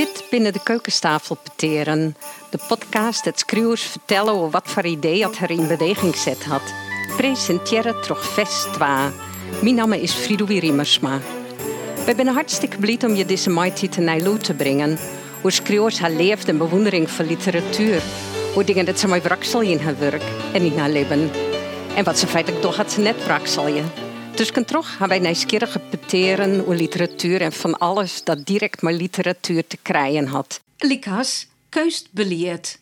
Dit binnen de keukentafel peteren. De podcast dat schreeuwers vertellen over wat voor idee het er in beweging zet had. Presenteren toch fest wa. Mijn naam is Fridoui Riemersma. We zijn hartstikke blij om je deze mighty te Nijlo te brengen. Hoe schreeuwers haar leeft en bewondering voor literatuur. Hoe dingen dat ze mij wraksel in haar werk en in haar leven. En wat ze feitelijk toch had ze net wrakselje. Dus kan toch gaan wij nieuwsgierig peteren over literatuur en van alles dat direct met literatuur te krijgen had. Likas, keust beleerd.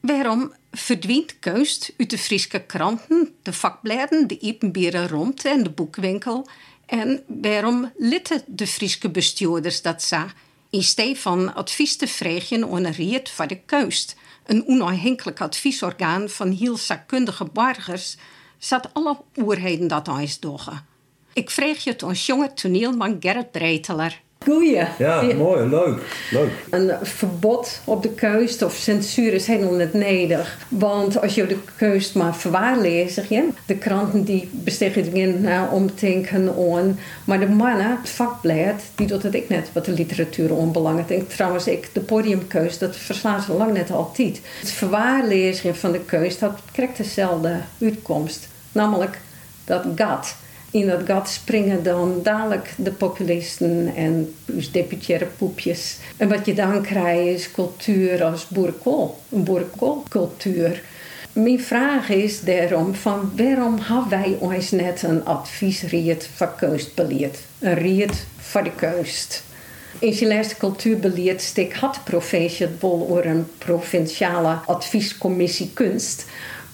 Waarom verdwijnt keust uit de Friese kranten, de vakbladen, de Epenbieren Romte en de boekwinkel? En waarom litten de Friese bestuurders dat zo? In steeds van advies te een riet van de keust, een onafhankelijk adviesorgaan van heel zakkundige burgers, zat alle oerheden dat eens doggen. Ik vraag je het ons jonge toneelman Gerrit Breiteler. Goeie. Ja, mooi, leuk, leuk. Een verbod op de keust of censuur is helemaal niet nodig. Want als je de keust maar verwaarleest, ja, de kranten die bestegen erin uh, om te denken aan. Maar de mannen, het vakblad, die doet het ik net wat de literatuur onbelangrijk. Ik trouwens, ik, de podiumkeus, dat verslaat ze lang net altijd. Het verwaarlezen van de keus, dat krijgt dezelfde uitkomst. Namelijk dat gat in dat gat springen dan dadelijk de populisten en dus deputaire poepjes. En wat je dan krijgt is cultuur als boerenkool, een boerenkoolcultuur. Mijn vraag is daarom van waarom hebben wij ons net een adviesriet van keustbeleid? Een riet voor de keust. In zijn laatste cultuurbeleid stik had provincie het bol over een provinciale adviescommissie kunst.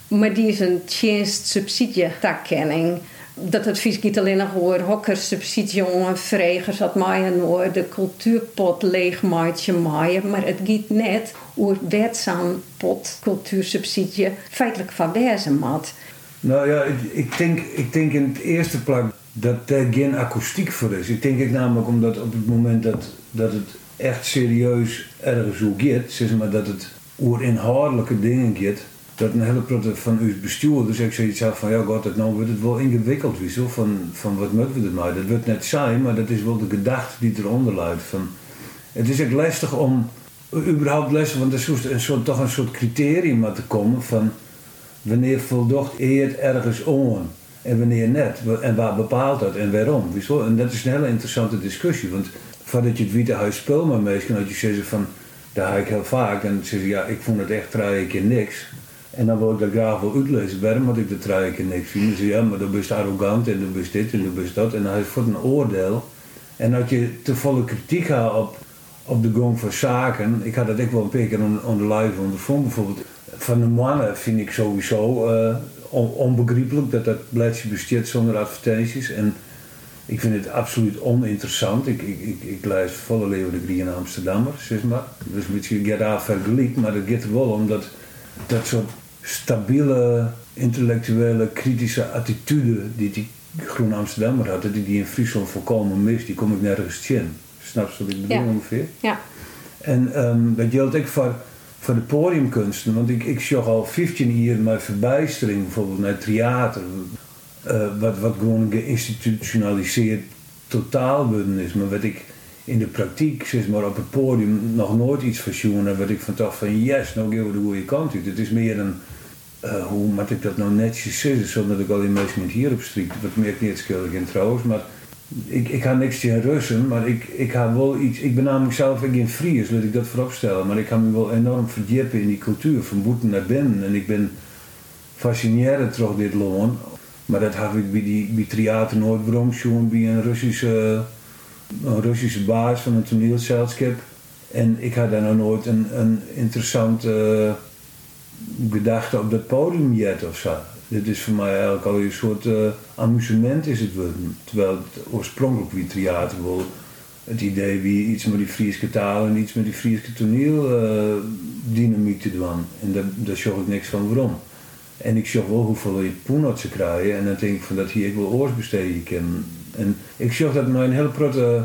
Maar die is een tjenst subsidietakkenning dat advies niet alleen nog over hokkers, subsidie vregers, dat maaien hoor, de cultuurpot leegmaatje maaien, maar het gaat net over wetzaam pot cultuursubsidie feitelijk van wezen mat. Nou ja, ik, denk, ik denk in het eerste plak dat er geen akoestiek voor is. Ik denk ik namelijk omdat op het moment dat, dat het echt serieus ergens zo gaat, zeg maar dat het over inhoudelijke dingen gaat, dat een hele protte van uw bestuur, dus ik zoiets had van ja god, het nou wordt het wel ingewikkeld wissel van, van wat moeten we ermee. Dat wordt net saai, maar dat is wel de gedachte die eronder luidt. Van, het is ook lastig om überhaupt lessen, want er is een soort, toch een soort criterium te komen van wanneer voldocht eert ergens on en wanneer net. En waar bepaalt dat en waarom. Wissel? En dat is een hele interessante discussie, want voordat je het Witte Huis maar meestal, dat je zegt van, daar ga ik heel vaak, en zeg ja, ik vond het echt drie keer niks. En dan wil ik dat graag wel uitlezen. Waarom moet ik de keer niks zien? Ze ja, maar dan ben je arrogant en dan ben je dit en dan ben je dat. En dan is voor een oordeel. En dat je te volle kritiek gaat op, op de gang van zaken. Ik had dat ook wel een paar keer on, de live ondervonden. Bijvoorbeeld van de mannen vind ik sowieso uh, onbegrijpelijk dat dat bladje besteedt zonder advertenties. En ik vind het absoluut oninteressant. Ik, ik, ik, ik lees volle leven de in Amsterdammer, zeg maar. Dus beetje get vergelijk, maar dat gaat er wel omdat dat soort stabiele, intellectuele, kritische attitude die die Groen Amsterdammer had, die die in Friesland volkomen mist, die kom ik nergens in. Snap je wat ik bedoel ongeveer? Ja. En um, dat geldt ook voor, voor de podiumkunsten, want ik, ik zag al 15 jaar mijn verbijstering bijvoorbeeld naar theater, uh, wat, wat gewoon geïnstitutionaliseerd totaal worden is, maar wat ik in de praktijk, zeg maar op het podium, nog nooit iets verzoenen wat ik van toch van yes, nou gaan we de goede kant uit. Het is meer een, uh, hoe moet ik dat nou netjes zeggen, zonder dat ik al die mensen niet hierop strikt. Dat merk niet schuldig in trouwens, maar ik, ik ga niks in Russen, maar ik, ik ga wel iets, ik ben namelijk zelf in Fries, laat ik dat vooropstellen, maar ik ga me wel enorm verdiepen in die cultuur, van boeten naar binnen. En ik ben fascineerd door dit loon, maar dat heb ik bij die bij theater nooit waarom bij een Russische een Russische baas van een toneelzelschap. En ik had daar nog nooit een, interessante uh, gedachte op dat podium jet of zo. Dit is voor mij eigenlijk al een soort uh, amusement is het Terwijl het oorspronkelijk wie theater wil. Het idee wie iets met die Friese taal en iets met die Friese toneel uh, dynamiek te doen. En daar, daar ik niks van waarom. En ik zag wel hoeveel je ze krijgen. En dan denk ik van dat hier ik wel oorsbesteden en ik zag dat mijn heel protte,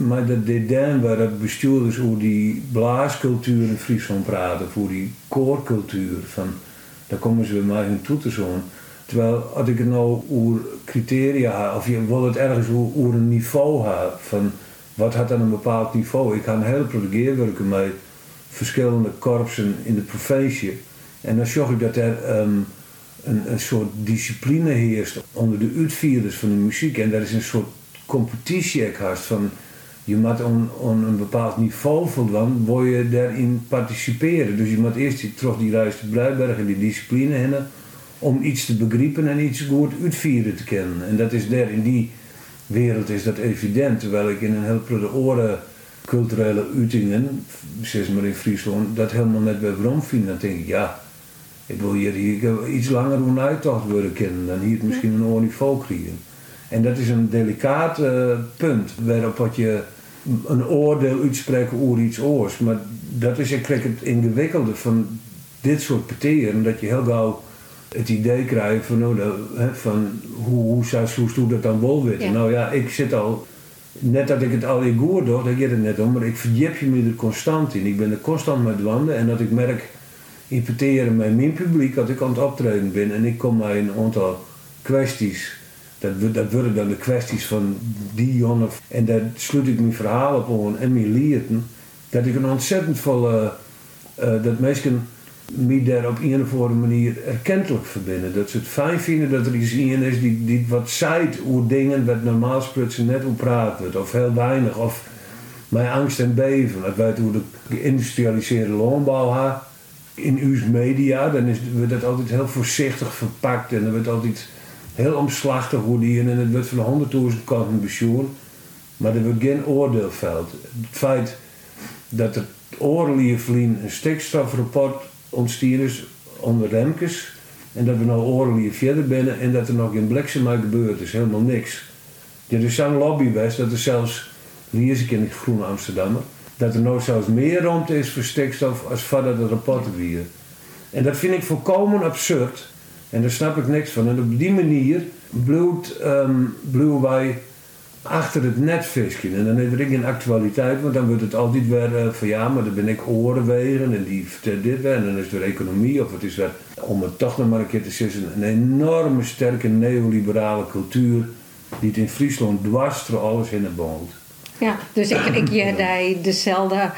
maar dat dédain waar dat bestuurders over die blaascultuur in Friesland praten, voor die koorcultuur, van, daar komen ze bij mij hun toe te zo'n. Terwijl als ik het nou over criteria of je wil het ergens over een niveau hebben van wat had dan een bepaald niveau. Ik ga een hele protegeer werken met verschillende korpsen in de provincie. En dan zorg ik dat er ehm, een, soort discipline heerst onder de uitvierders van de muziek. En daar is een soort competitie van je moet on een bepaald niveau voldoen, wil je daarin participeren. Dus je moet eerst die reis te Blijberg en die discipline hebben om iets te begrijpen en iets goed uitvieren te kennen. En dat is daar in die wereld is dat evident. Terwijl ik in een heel de oren culturele uitingen, zeg maar in Friesland, dat helemaal net bij Brom vind. Dan denk ik, ja, ik wil hier, hier iets langer een uittocht worden kennen dan hier misschien een niveau krijgen. En dat is een delicaat uh, punt waarop wat je een oordeel uitspreken over iets oors. Maar dat is ik het ingewikkelde van dit soort peteren, dat je heel gauw het idee krijgt van, hè, van hoe, hoe, zou, hoe dat dan wel weten. Nou ja, ik zit al, net dat ik het al in goor doe, dat je het net om, maar ik verdiep je me er constant in. Ik ben er constant met wanden en dat ik merk, in peteren met mijn publiek, dat ik aan het optreden ben en ik kom bij een aantal kwesties dat, dat worden dan de kwesties van die jongen. En daar sluit ik mijn verhaal op aan en mijn leerten. Dat ik een ontzettend volle. Uh, dat mensen mij daar op een of andere manier erkentelijk verbinden. Dat ze het fijn vinden dat er iets in is die, die wat zijt hoe dingen wat normaal sprutsen net hoe praten wordt. Of heel weinig. Of mijn angst en beven. Dat weet hoe de geïndustrialiseerde gaat. In uw media, dan is, wordt dat altijd heel voorzichtig verpakt. En er wordt altijd heel omslachtig hoe die en het wordt van 100.000 kanten pensioen. Maar er wordt geen oordeel. Het feit dat er oorlijvlien een stikstofrapport ontstier is onder Remkes. En dat we nou oorlijf verder binnen en dat er nog geen bliksem gebeurd is. Helemaal niks. Er is zo'n lobby best dat er zelfs, wie is ik in het Groene Amsterdammer, dat er nou zelfs meer ruimte is voor stikstof als voordat de rapporten weer. En dat vind ik volkomen absurd. En daar snap ik niks van. En op die manier bloed, um, wij achter het net. En dan heb ik geen actualiteit, want dan wordt het altijd weer uh, van ja, maar dan ben ik orenwegen en die vertelt dit weer. En dan is het weer economie of het is weer, om het toch nog maar een keer te zeggen, een enorme sterke neoliberale cultuur die het in Friesland dwars door alles in het boont. Ja, dus ik, ik jij dezelfde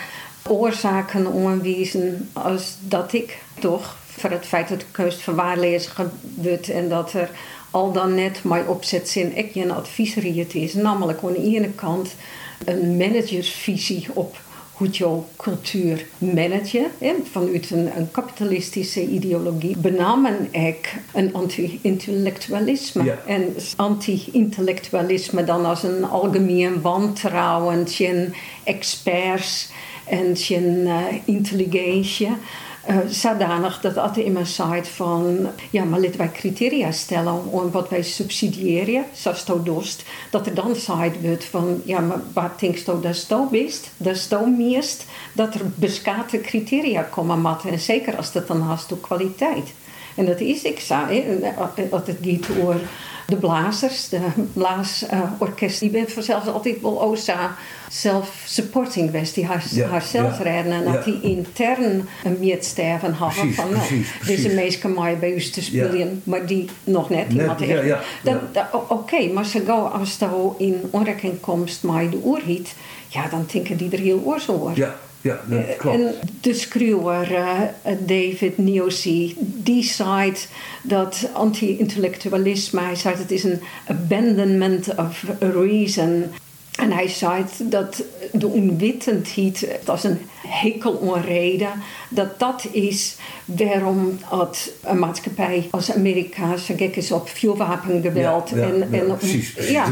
oorzaken onwijzen als dat ik toch voor het feit dat de keus verwaarlezen wordt en dat er al dan net mijn opzet zin ik je een adviesriet is. Namelijk aan de ene kant een managersvisie op hoe je cultuur managen. Vanuit een, een kapitalistische ideologie benamen ik een anti-intellectualisme. En anti-intellectualisme dan als een algemeen wantrouwen tegen experts en tegen uh, intelligentie. Uh, zodanig dat altijd in mijn site van ja, maar laten wij criteria stellen om wat wij subsidiëren, zoals dost, dat er dan site wordt van ja, maar wat denk je dat zo best, dat zo meest, dat er beskaten criteria komen matten en zeker als dat dan haast door kwaliteit. En dat is ik zei, dat het gaat over de blazers, de blaasorkest, die ben vanzelf altijd wel OSA self-supporting was. Die haar, ja, haarzelf redden en dat die intern een meetsterven hadden van nou, deze mensen mij bij u te spelen, maar die nog net. Die net ja, Oké, okay, maar ze gaan als je in onrekenkomst met de oorhiet, ja, dan denken die er heel oor zo Ja. Ja, dat eh, klopt. En de schreeuwer uh, David Niosi, die zei dat anti-intellectualisme, hij zei het is een abandonment of reason. En hij zei dat de onwitendheid, dat is een hekel onreden, dat dat is waarom het een maatschappij als Amerika zo gek is op vuurwapengeweld. Ja, ja, en, en, precies, Ja,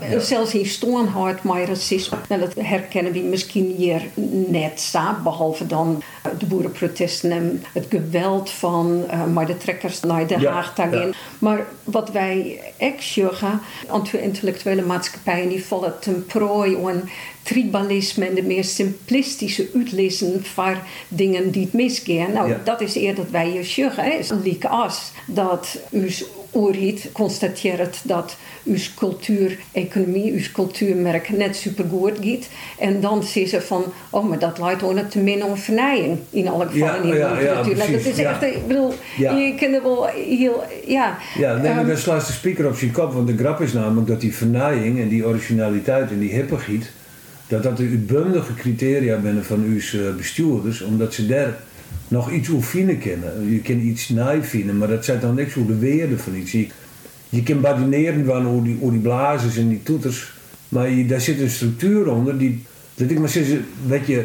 dus en zelfs in stoornhard met racisme. Nou, dat herkennen we misschien hier net staan, behalve dan de boerenprotesten en het geweld van uh, maar de trekkers naar de Haag daarin. Maar wat wij echt zeggen, anti-intellectuele maatschappijen die vallen ten prooi aan tribalisme en de meer simplistische uitlezen van dingen die het misgaan. Nou, dat is eerder dat wij je zeggen. Liek als dat uw oorhiet constateert dat uw cultuur, economie, uw cultuurmerk net supergoed gaat. En dan zeggen ze van, oh, maar dat leidt ook te min om vernijing. In alle gevallen ja, ja, ja, natuurlijk. Dat is echt, ik bedoel, je kunt er wel heel, ja. Ja, nee, um, dan slaat de speaker op zijn kop. Want de grap is namelijk dat die vernijing en die originaliteit en die hippigheid dat dat de uitbundige criteria binnen van uw eh, bestuurders, omdat ze daar nog iets hoe vinden kennen. Je kan iets naai vinden, maar dat zijn dan niks hoe de weerde van iets. Je, kan badineren van hoe die, hoe die blazers en die toeters, maar je, daar zit een structuur onder die, dat ik maar zeggen, weet je,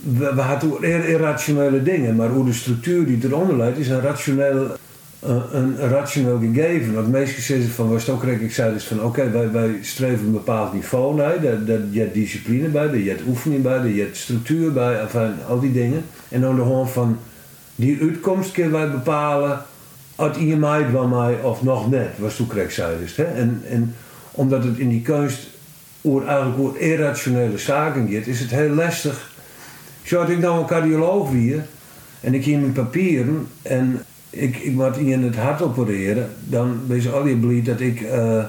we, we hadden irrationele dingen, maar hoe de structuur die eronder leidt is een rationeel een, rationeel gegeven. Want meestal zeggen van, het ook ik zei dus van oké, wij, wij streven een bepaald niveau naar. Dat, je discipline bij, je hebt oefening bij, je hebt structuur bij, al die dingen. En dan de hand van die uitkomst kunnen wij bepalen. Uit je mij van mij of nog net, was correct zei dus. Hè? En, en omdat het in die kunst over, eigenlijk over irrationele zaken gaat, is het heel lastig. Zou ik nou een cardioloog weer en ik hier mijn papieren en ik, ik moet in het hart opereren, dan je al je blij dat ik, uh,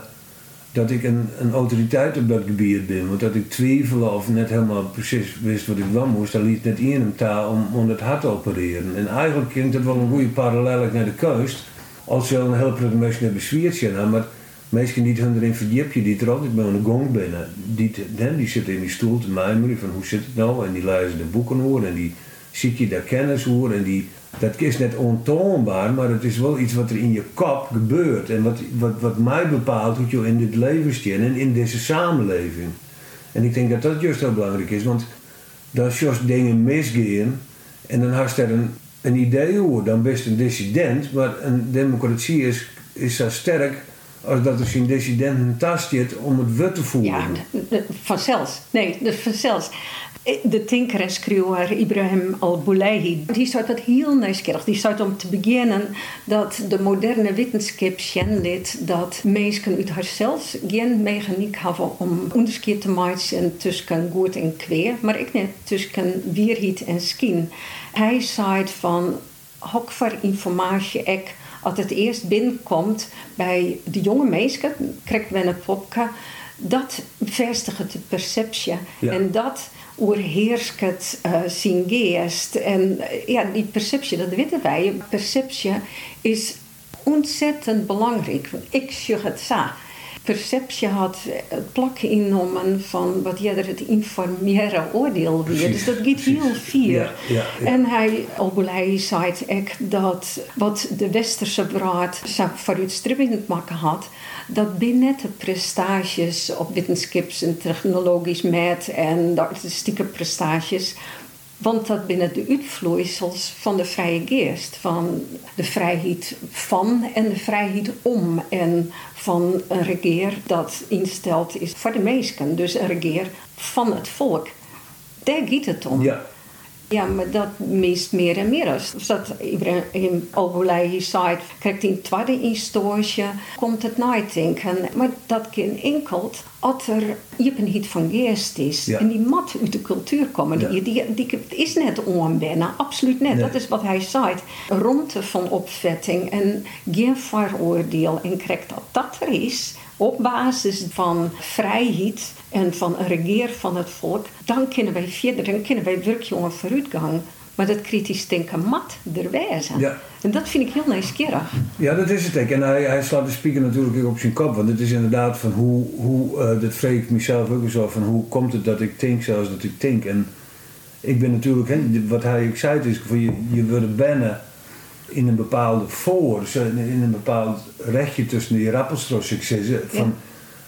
dat ik een, een autoriteit op dat gebied ben. Want dat ik twijfel of net helemaal precies wist wat ik wel moest, dan liet net in hem taal om, om het hart te opereren. En eigenlijk klinkt het wel een goede parallel naar de kust. Als je een heel veel mensen hebben bezweerd maar mensen die hun erin verdiepen, die er altijd bij een gong binnen, die, die zitten in die stoel te mijmeren van hoe zit het nou, en die lezen de boeken hoor en die ziet je daar kennis hoor en die dat is net ontoonbaar, maar het is wel iets wat er in je kop gebeurt. En wat, wat, wat mij bepaalt hoe je in dit leven staat en in deze samenleving. En ik denk dat dat juist heel belangrijk is, want als juist dingen misgaan en dan had je er een, een idee over, dan best een dissident, maar een democratie is, is zo sterk als dat er zijn dissident een tas zit om het wet te voeren. Ja, vanzelfs. Nee, vanzelfs. De schreeuwer Ibrahim al-Boulaihi, die staat dat heel nieuwsgierig. Die staat om te beginnen dat de moderne wetenschap lid dat mensen uit haarzelf geen mechaniek hebben om onderscheid te maken tussen goed en kwaad, maar ik net tussen weerheid en skin. Hij zei van, hok voor informatie ik als het eerst binnenkomt bij de jonge mensen, krijgt men een popka, dat vestigt de perceptie. En dat oerheerst het uh, zijn geest. En uh, ja, die perceptie, dat weten wij. Perceptie is ontzettend belangrijk. Ik zeg het zo. Perceptie had het plak innomen van wat jij het informeren oordeel weer. Dus dat gaat heel vier. Ja, En hij, Albulei, zei ik dat wat de westerse braad vooruit maken had, dat binnen de prestaties op wetenschaps- en technologisch met en de artistieke prestaties, want dat binnen de uitvloeisels van de vrije geest, van de vrijheid van en de vrijheid om en van een regeer dat insteld is voor de meesten, dus een regeer van het volk. Daar gaat het om. Ja, maar dat meest meer en meer. Als dat Ibrahim Al-Boulay zei, krijgt in tweede instantie, komt het nadenken. Maar dat kan enkel als er hit van geest is. En die mat uit de cultuur komen. Die, die, die, is net onbennen, absoluut net. Dat is wat hij zei. Rondte van opvetting en geen vooroordeel. En krijgt dat dat er is op basis van vrijheid en van een regeer van het volk, dan kunnen wij verder, dan kunnen wij werkjongen vooruitgang. Maar dat kritisch denken mat er wijzen. Ja. En dat vind ik heel nieuwsgierig. Ja, dat is het ook. En hij, hij slaat de speaker natuurlijk ook op zijn kop. Want het is inderdaad van hoe, hoe uh, dat vreeg ik mezelf ook zo van hoe komt het dat ik denk zoals dat ik denk. En ik ben natuurlijk, hè, wat hij ook zei, is van je, je wordt bijna in een bepaalde voor, in een bepaald rechtje tussen die rappelstros, ik zeg, van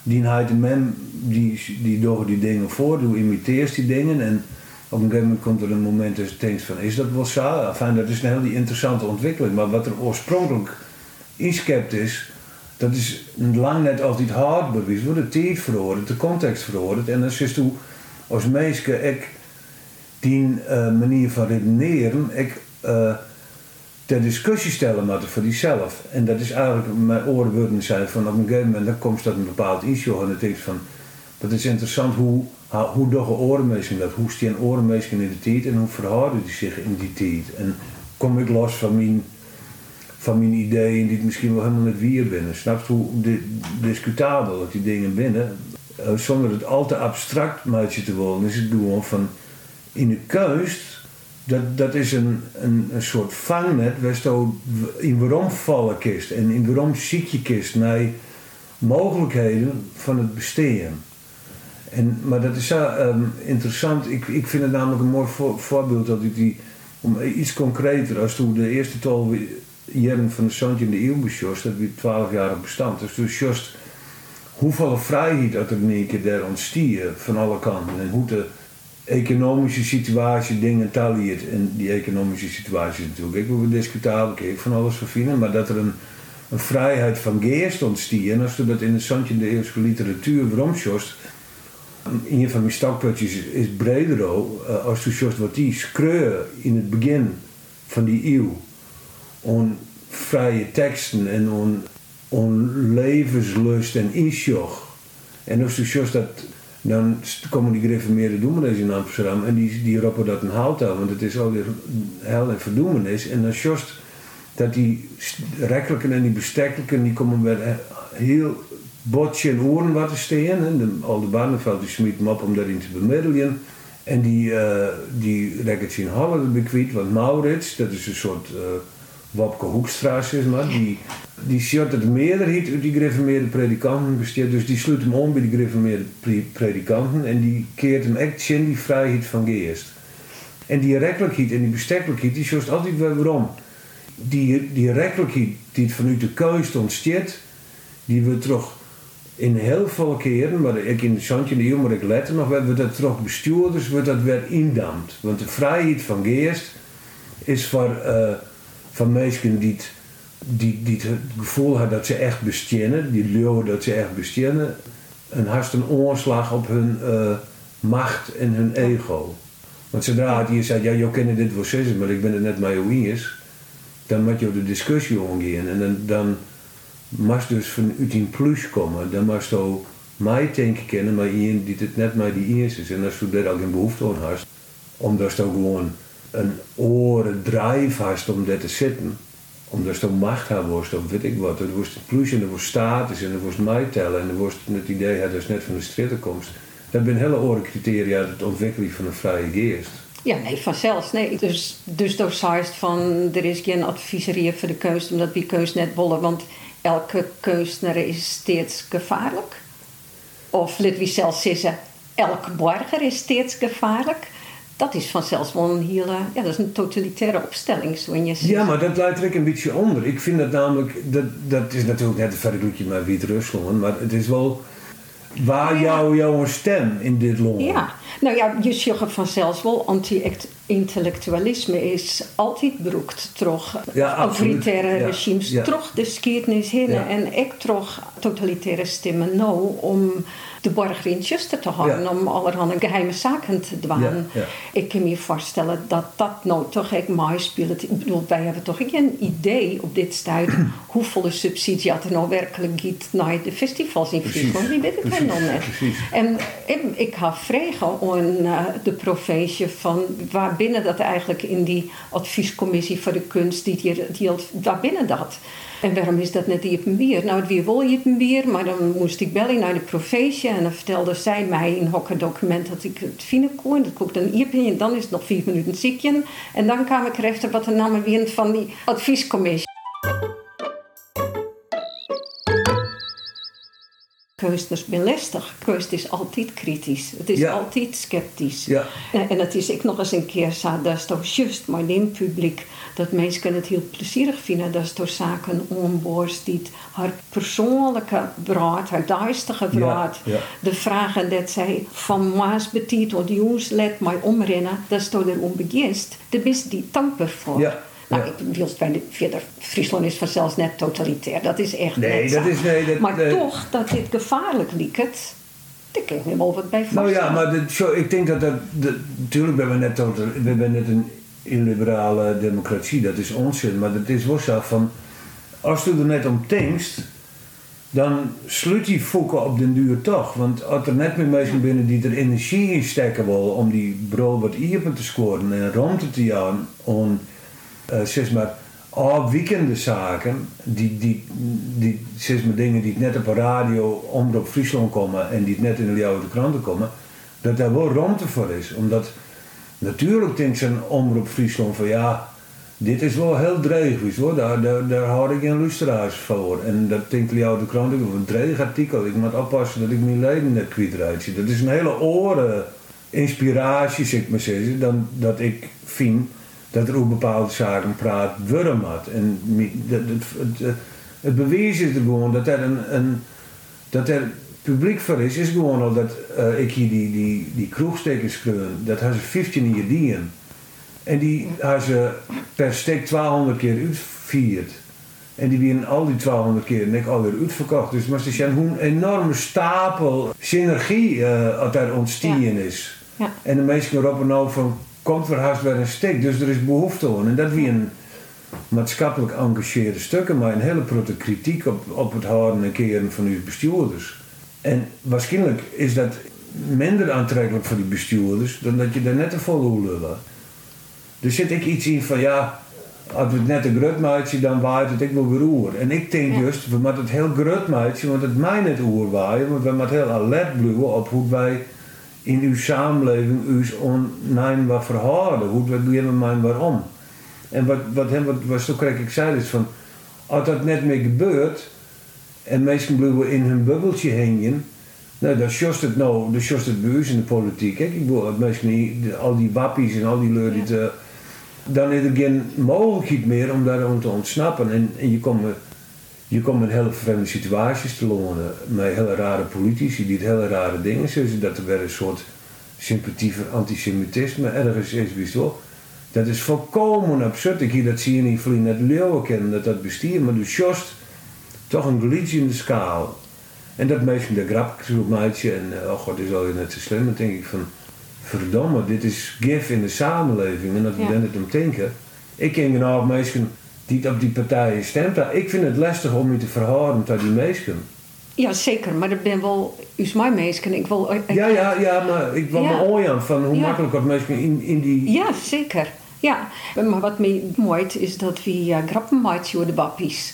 die hij de men die, die door die dingen voor, die imiteert die dingen en op een gegeven moment komt er een moment dat je denkt van is dat wel zo? Enfin, dat is een heel interessante ontwikkeling, maar wat er oorspronkelijk inskept is, dat is lang net als dit hard bewijs, wordt de tijd verhoord, de context verhoord en dan is toe als meeske ik die uh, manier van redeneren, ik uh, ter discussie stellen moeten voor diezelf. En dat is eigenlijk, mijn oren zijn van op een gegeven moment, dan komt dat een bepaald issue en dan denk van, dat is interessant hoe, hoe doen orenmeesting dat, hoe staan orenmeesting in de tijd en hoe verhouden die zich in die tijd. En kom ik los van mijn, van mijn ideeën die misschien wel helemaal niet weer binnen. Snap je hoe discutabel dat die dingen binnen, uh, zonder het al te abstract maatje te worden, is het gewoon van in de keus dat, dat is een, een, soort vangnet waar in waarom vallen kist en in waarom ziek je kist naar mogelijkheden van het besteden. En, maar dat is zo ehm, interessant. Ik, ik vind het namelijk een mooi voorbeeld dat ik die, om iets concreter, als toen de eerste twaalf jaren van de Zandje in de eeuw besjost, dat we twaalf jaar bestand. Dus toen just hoeveel vrijheid dat er in één keer daar ontstier van alle kanten. En hoe de economische situatie dingen taliert. En die economische situatie is natuurlijk wil discutabel, ik van alles vervinden, maar dat er een, vrijheid van geest ontstier. En als je dat in de in de eeuwse literatuur veromsjost, een van mijn stokputjes is Bredero, uh, als je wat die schreur in het begin van die eeuw. On vrije teksten en on, levenslust en isjoch. En als je dat, dan komen die gereformeerde dominees in Amsterdam en die, die roepen dat een hout aan, want het is alweer hel en verdoemenis. En dan just dat die rekkelijken en die bestekkelijken, die komen weer heel botje en oren wat te staan. En de, de Barneveld die smiet hem op om daarin te bemiddelen. En die, uh, die rekken in Halle bekwiet, want Maurits, dat is een soort uh, Wopke Hoekstra, zeg maar, die, die ziet dat de meerderheid uit die gereformeerde predikanten besteedt. Dus die sluit hem om bij die gereformeerde predikanten en die keert hem echt in die vrijheid van geest. En die rekkelijkheid en die bestekelijkheid, die zoals altijd weer waarom. Die, die rekkelijkheid die vanuit de keus ontstaat, die we toch in heel veel keren, maar ik in Santje de maar ik letter nog, we dat toch bestuurders, wordt dat weer indampt. Want de vrijheid van geest is voor, uh, van mensen die, die, die het gevoel hebben dat ze echt bestenen, die leeuwen dat ze echt bestenen, een haast een oorslag op hun uh, macht en hun ego. Want zodra het hier zegt, ja, je kent dit wel zeggen, maar ik ben het net jou eens, dan moet je de discussie omgaan en dan, dan mag dus vanuit een plus komen. Dan mag je mij denken kennen, maar iemand die het net maar die eerste is. En als je daar al geen behoefte aan hebt, omdat je gewoon een oren drive hast om daar te zitten, omdat je macht hebt worst, of weet ik wat. Er was plus en er was status en er was mij tellen en er was het idee dat je net van de strittenkomst. Dat zijn hele oren criteria het ontwikkelen van een vrije geest. Ja, nee, vanzelfs. Nee. Dus, dus van er is geen adviserie voor de keus, omdat die keus net wollen. Want elke keusner is steeds gevaarlijk. Of let wie zelfs zeggen, elke burger is steeds gevaarlijk. Dat is vanzelfs wel een hele, ja, dat is een totalitaire opstelling, zo je Ja, maar dat leidt er een beetje onder. Ik vind dat namelijk, dat, dat is natuurlijk net een vergelijking met Wit-Rusland, maar het is wel waar jou, jouw stem in dit land? Ja, nou ja, je zegt vanzelfs wel, anti-intellectualisme is altijd beroekt toch ja, autoritaire regimes, ja. toch de geschiedenis heen en ik toch totalitaire stemmen nou om de borger in te houden om allerhande geheime zaken te doen. Ik kan me voorstellen dat dat nou toch echt mooi speelt. Ik bedoel, wij hebben toch geen idee op dit stuit hoeveel subsidie er nou werkelijk giet naar de festivals in Friesland. Die weet het nog net. En ik ga vragen aan uh, de provincie van waar binnen dat eigenlijk in die adviescommissie voor de kunst, die, die, die, waar binnen dat. En waarom is dat niet Iepenbier? Nou, het weer wel Iepenbier, maar dan moest ik bellen naar de provincie en dan vertelde zij mij in een document dat ik het vinden kon. Dat kook dan Iepen en dan is het nog vier minuten ziekje. En dan kwam ik erachter wat de namen weer van die adviescommissie. Keuzes ben lastig. Keus is altijd kritisch. Het is altijd sceptisch. Ja. En, het is ik nog eens een keer zo, dat is toch juist maar in publiek dat mensen het heel plezierig vinden dat is door zaken onboorst die haar persoonlijke brood, haar duistere brood, de vragen dat zij van maas betiteld, die jongens let mij omrennen, dat is door er onbeginst. De best die dankbaar voor. Nou, ik wil verder, Friesland is vanzelfs net totalitair. Dat is echt nee, dat is, nee, dat, Maar toch, dat dit gevaarlijk liekt, daar ik me wel wat bij voorstellen. Nou ja, maar ik denk dat dat... natuurlijk ben we net, total, we hebben net een illiberale democratie. Dat is onzin. Maar dat is wel zo van... Als je er net om denkst, dan sluit die fokken op den duur toch. Want als er net meer mensen binnen die er energie in steken willen om die brood wat iepen te scoren en ruimte te jagen om uh, zeg maar, afwijkende zaken, die, die, die, zeg maar, dingen die net op een radio, omroep Friesland komen en die net in de oude kranten komen, dat daar wel ruimte voor is. Omdat natuurlijk denkt zo'n omroep Friesland van ja, dit is wel heel dreig, hoor. Daar, daar, ik geen luisteraars voor. En dat denkt de krant ook, een dreig artikel. Ik moet oppassen dat ik mijn leven net kwijt Dat is een hele oren inspiratie, zeg maar zeggen, dan dat ik vind dat er ook bepaalde zaken praat worden had. En het, het, het, het, bewijs is er gewoon dat er een, een dat er publiek voor is, is gewoon al dat uh, ik hier die, die, die kroegstekens kreun, dat hebben ze 15 jaar dienen. En die hebben ze per stek 1200 keer uitvierd. En die werden al die 1200 keer net alweer uitverkocht. Dus maar ze zijn hoe een enorme stapel synergie uh, wat daar ontstaan is. Ja. En de mensen roepen nou van komt er haast weer een stek, dus er is behoefte aan. En dat wie een maatschappelijk engageerde stukken, maar een hele grote kritiek op, op het houden en keren van uw bestuurders. En waarschijnlijk is dat minder aantrekkelijk voor die bestuurders dan dat je daar net te vol lullen. Dus zit ik iets in van ja, als het net een grut maatje, dan waait het ik wel weer oer. En ik denk juist, we moeten het heel grut maatje, want het mij net oer waaien, want we moeten heel alert blijven op hoe wij in uw samenleving uw online wat verhouden. Hoe we beginnen maar waarom. En wat, wat, hem, wat, wat zo krijg ik zei is van, als dat net meer gebeurt en mensen blijven in hun bubbeltje hangen, nou, dan sjost het nou, dan sjost het bij in de politiek. Hè? Ik bedoel, mensen, al die wappies en al die leur, die te, dan is er geen mogelijkheid meer om daarom te ontsnappen. En, en je komt je komt in hele vreemde situaties te lonen met hele rare politici die hele rare dingen zeggen. Dat er weer een soort sympathie voor antisemitisme ergens is, wel. Dat is volkomen absurd. Ik hier dat zie je niet vliegen net leeuwen kennen, dat dat bestiert, maar dus just toch een glitch in de schaal. En dat meisje de grap meidje en eh, oh god, is al net zo slim. Dan denk ik van, verdomme, dit is gif in de samenleving. En dat we ja. het om denken. Ik ken een oude meisje die op die partijen stemt. Ik vind het lastig om je te verhouden tot die mensen. Ja, zeker. Maar ik ben wel is mijn mensen. Ik wil, ja, ja, ja, maar ik wil ja. me ooit van hoe makkelijk dat mensen in, in die... Ja, zeker. Ja, maar wat mij mooi is dat we uh, grappen maken over de bappies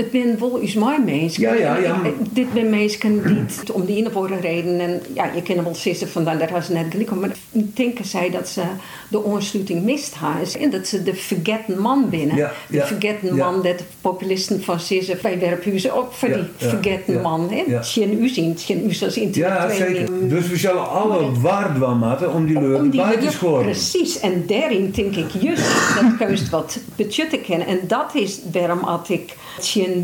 het zijn volgens mij mensen. Ja, ja, ja. Dit zijn mensen die om die een of andere reden. En ja, je kan wel zeggen van dat was net gelijk. Maar denken zij dat ze de ontsluiting mist hebben. En dat ze de vergeten man binnen. Ja, de ja, vergeten man, dat de populisten van zeggen. Wij werpen ze ook voor die vergeten man. Geen u zien, geen u als intellectueel. Ja, zeker. Dus we zullen alle waard wel maken om die leuren bij te scoren. Precies. En daarin denk ik juist dat juist wat budgetten kennen. En dat is waarom had ik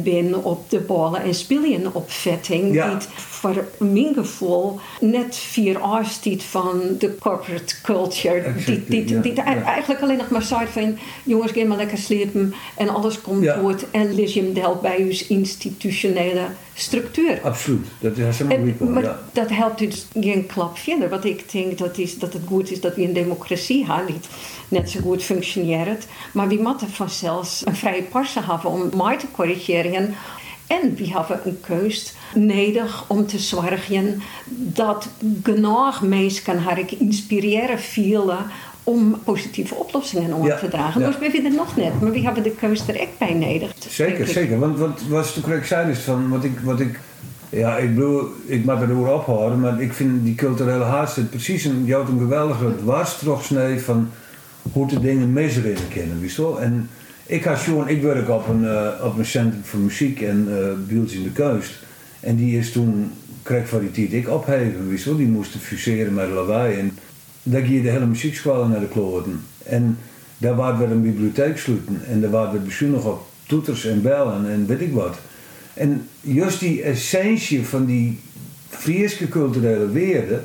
ben op de ballen en spelen opvetting. Ja. Die voor mijn gevoel net vier afstiet van de corporate culture. die, die, die, eigenlijk alleen nog maar zei van jongens, ga maar lekker slepen en alles komt goed. En je hem bij uw institutionele structuur. Absoluut, dat is helemaal Maar ja. dat helpt dus geen klap verder. Wat ik denk dat, is, dat het goed is dat we een democratie hebben, die net zo goed functioneert. Maar we moeten vanzelfs een vrije parse hebben om mij te corrigeren. En we hebben een keus nodig om te zorgen dat genoeg mensen haar inspireren vielen om positieve oplossingen om te dragen. Ja. Dus we vinden het nog net, maar we hebben de keuze er echt bij nodig. Zeker, zeker. Want wat was de correct zei is van wat ik, wat ik ja, ik bedoel, ik mag erover ophouden, maar ik vind die culturele haast precies een, jouw een geweldige dwarstrofsnee van hoe de dingen misrennen kennen, wist En ik had gewoon, ik werk op een, uh, op een centrum voor muziek en uh, in de Keust. En die is toen, kreeg van die tijd ik opheven, wist Die moesten fuseren met lawaai. En daar ging de hele muziekschool naar de kloten. En daar waren we een bibliotheek sluiten. En daar waren we nog op toeters en bellen en weet ik wat. En juist die essentie van die Friese culturele waarden.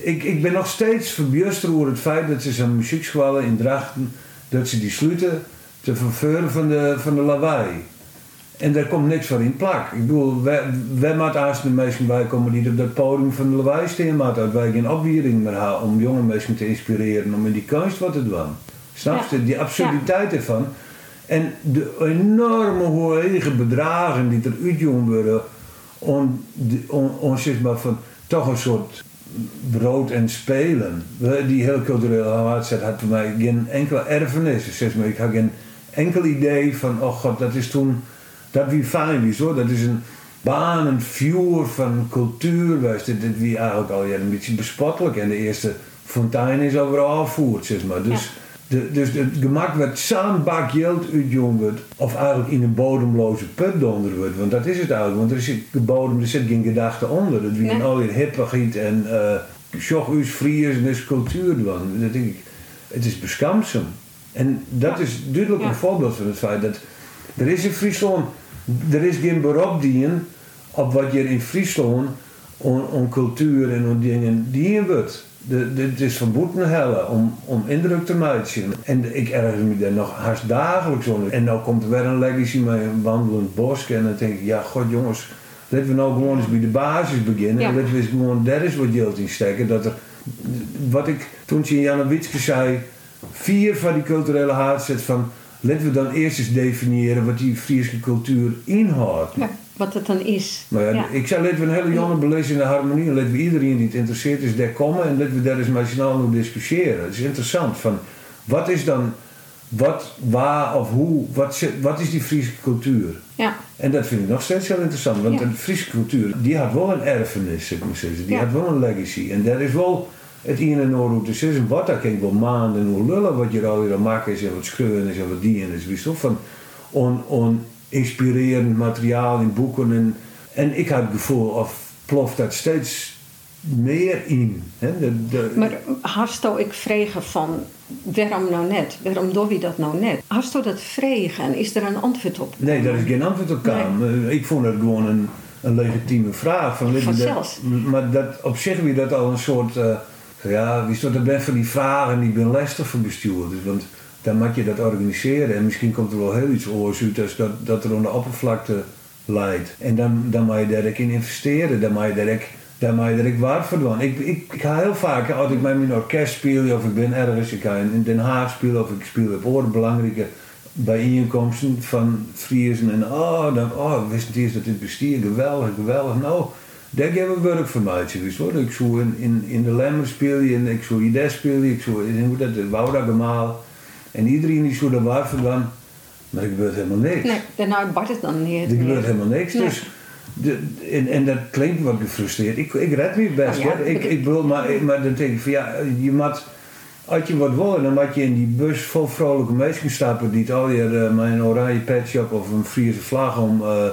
Ik, ik ben nog steeds verbijsterd over het feit dat ze zo'n muziekschool in Drachten, dat ze die sluiten te verveuren van de, van de lawaai. En daar komt niks van in plak. Ik bedoel, wij, wij moeten als de mensen bij komen die op dat podium van de lawaai staan, dat wij geen opwiering meer hebben om jonge mensen te inspireren om in die kunst wat te doen. Snap je? Die absurditeit ervan. En de enorme hoge bedragen die er uitjongen worden om, zeg maar, van toch een soort brood en spelen. Die heel culturele hardset had voor mij geen enkele erfenis. Zeg maar, ik had geen enkel idee van, oh god, dat is toen dat wie fijn is hoor. Dat is een baan, een vuur van cultuur. Dit, dit wie eigenlijk al ja, een beetje bespottelijk. En de eerste fontein is overal afvoerd, zeg maar. Dus De, dus het gemak werd zo'n bak geld wordt, of eigenlijk in een bodemloze put donder wordt. Want dat is het eigenlijk, want er zit de bodem, er zit geen gedachte onder. Het wie al in hippigheid en uh, schoch us friers en is cultuur dan. Dat denk ik, het is beskamsem. En dat is duidelijk een voorbeeld van het feit dat er is in Friesland, er is geen beroep dienen op wat je in Friesland om, cultuur en om dingen dienen wordt. Het is verboden helle om, om indruk te maken. En ik erger me daar nog haast dagelijks onder. En nou komt er weer een legacy met een wandelend bos. En dan denk ik, ja god jongens, laten we nou gewoon eens bij de basis beginnen. En laten we eens gewoon, daar is wat geld in steken. Dat er, wat ik toen je Janne Witske zei, vier van die culturele haarzet van... Laten we dan eerst eens definiëren wat die Friese cultuur inhoudt. Ja, wat het dan is. Maar ja, Ik zou laten we een hele jonge belezen in de harmonie. En laten we iedereen die het interesseert is daar komen. En laten we daar eens z'n allen discussiëren. Het is interessant. Van, wat is dan... Wat, waar of hoe... Wat, wat is die Friese cultuur? Ja. En dat vind ik nog steeds heel interessant. Want de Friese cultuur, die had wel een erfenis, ik moet zeggen. Die had wel een legacy. En daar is wel het een en ander dus is. En wat dat kan ik wel maanden hoe lullen wat je al weer maken is en wat schreeuwen is en wat die en is. Wie van on, on inspirerend materiaal in boeken. En, en ik had het gevoel, of ploft dat steeds meer in. Hè? De, de, maar Hasto, ik vregen van waarom nou net? Waarom doe je dat nou net? Hasto dat vregen en is er een antwoord op? Nee, daar is geen antwoord op. Nee. Ik vond het gewoon een, een legitieme vraag. Van, maar dat, op zich weer dat al een soort. Uh, ja, wie dat ben van die vragen die ben lastig voor bestuurders. Want dan moet je dat organiseren en misschien komt er wel heel iets oors uit als dat, dat er de oppervlakte leidt. En dan, dan moet je daar in investeren, dan moet je daar daar moet je er waar voor doen. Ik, ik, ga heel vaak, als ik met mijn orkest speel of ik ben ergens, ik ga in Den Haag spelen of ik speel op oren belangrijke bijeenkomsten van Friesen en oh, dan, oh, wist niet eens dat dit bestuur geweldig, geweldig. Nou, we werk van mij geweest hoor. Ik zou in, in, in de Lemmer spelen en ik zou hier spelen, ik zou in de Wouda gemaal. En iedereen die zou er waar dan, maar er gebeurt helemaal niks. Nee, daarna bart het dan niet. Er gebeurt helemaal niks. Dus, de, en, en dat klinkt wat gefrustreerd. Ik, ik red me best oh, hoor. Ik, ik bedoel, maar, maar dan denk ik van ja, je moet, als je wat wil, dan moet je in die bus vol vrolijke mensen stappen die het al je uh, met een oranje petje op of een Friese vlag om. Uh,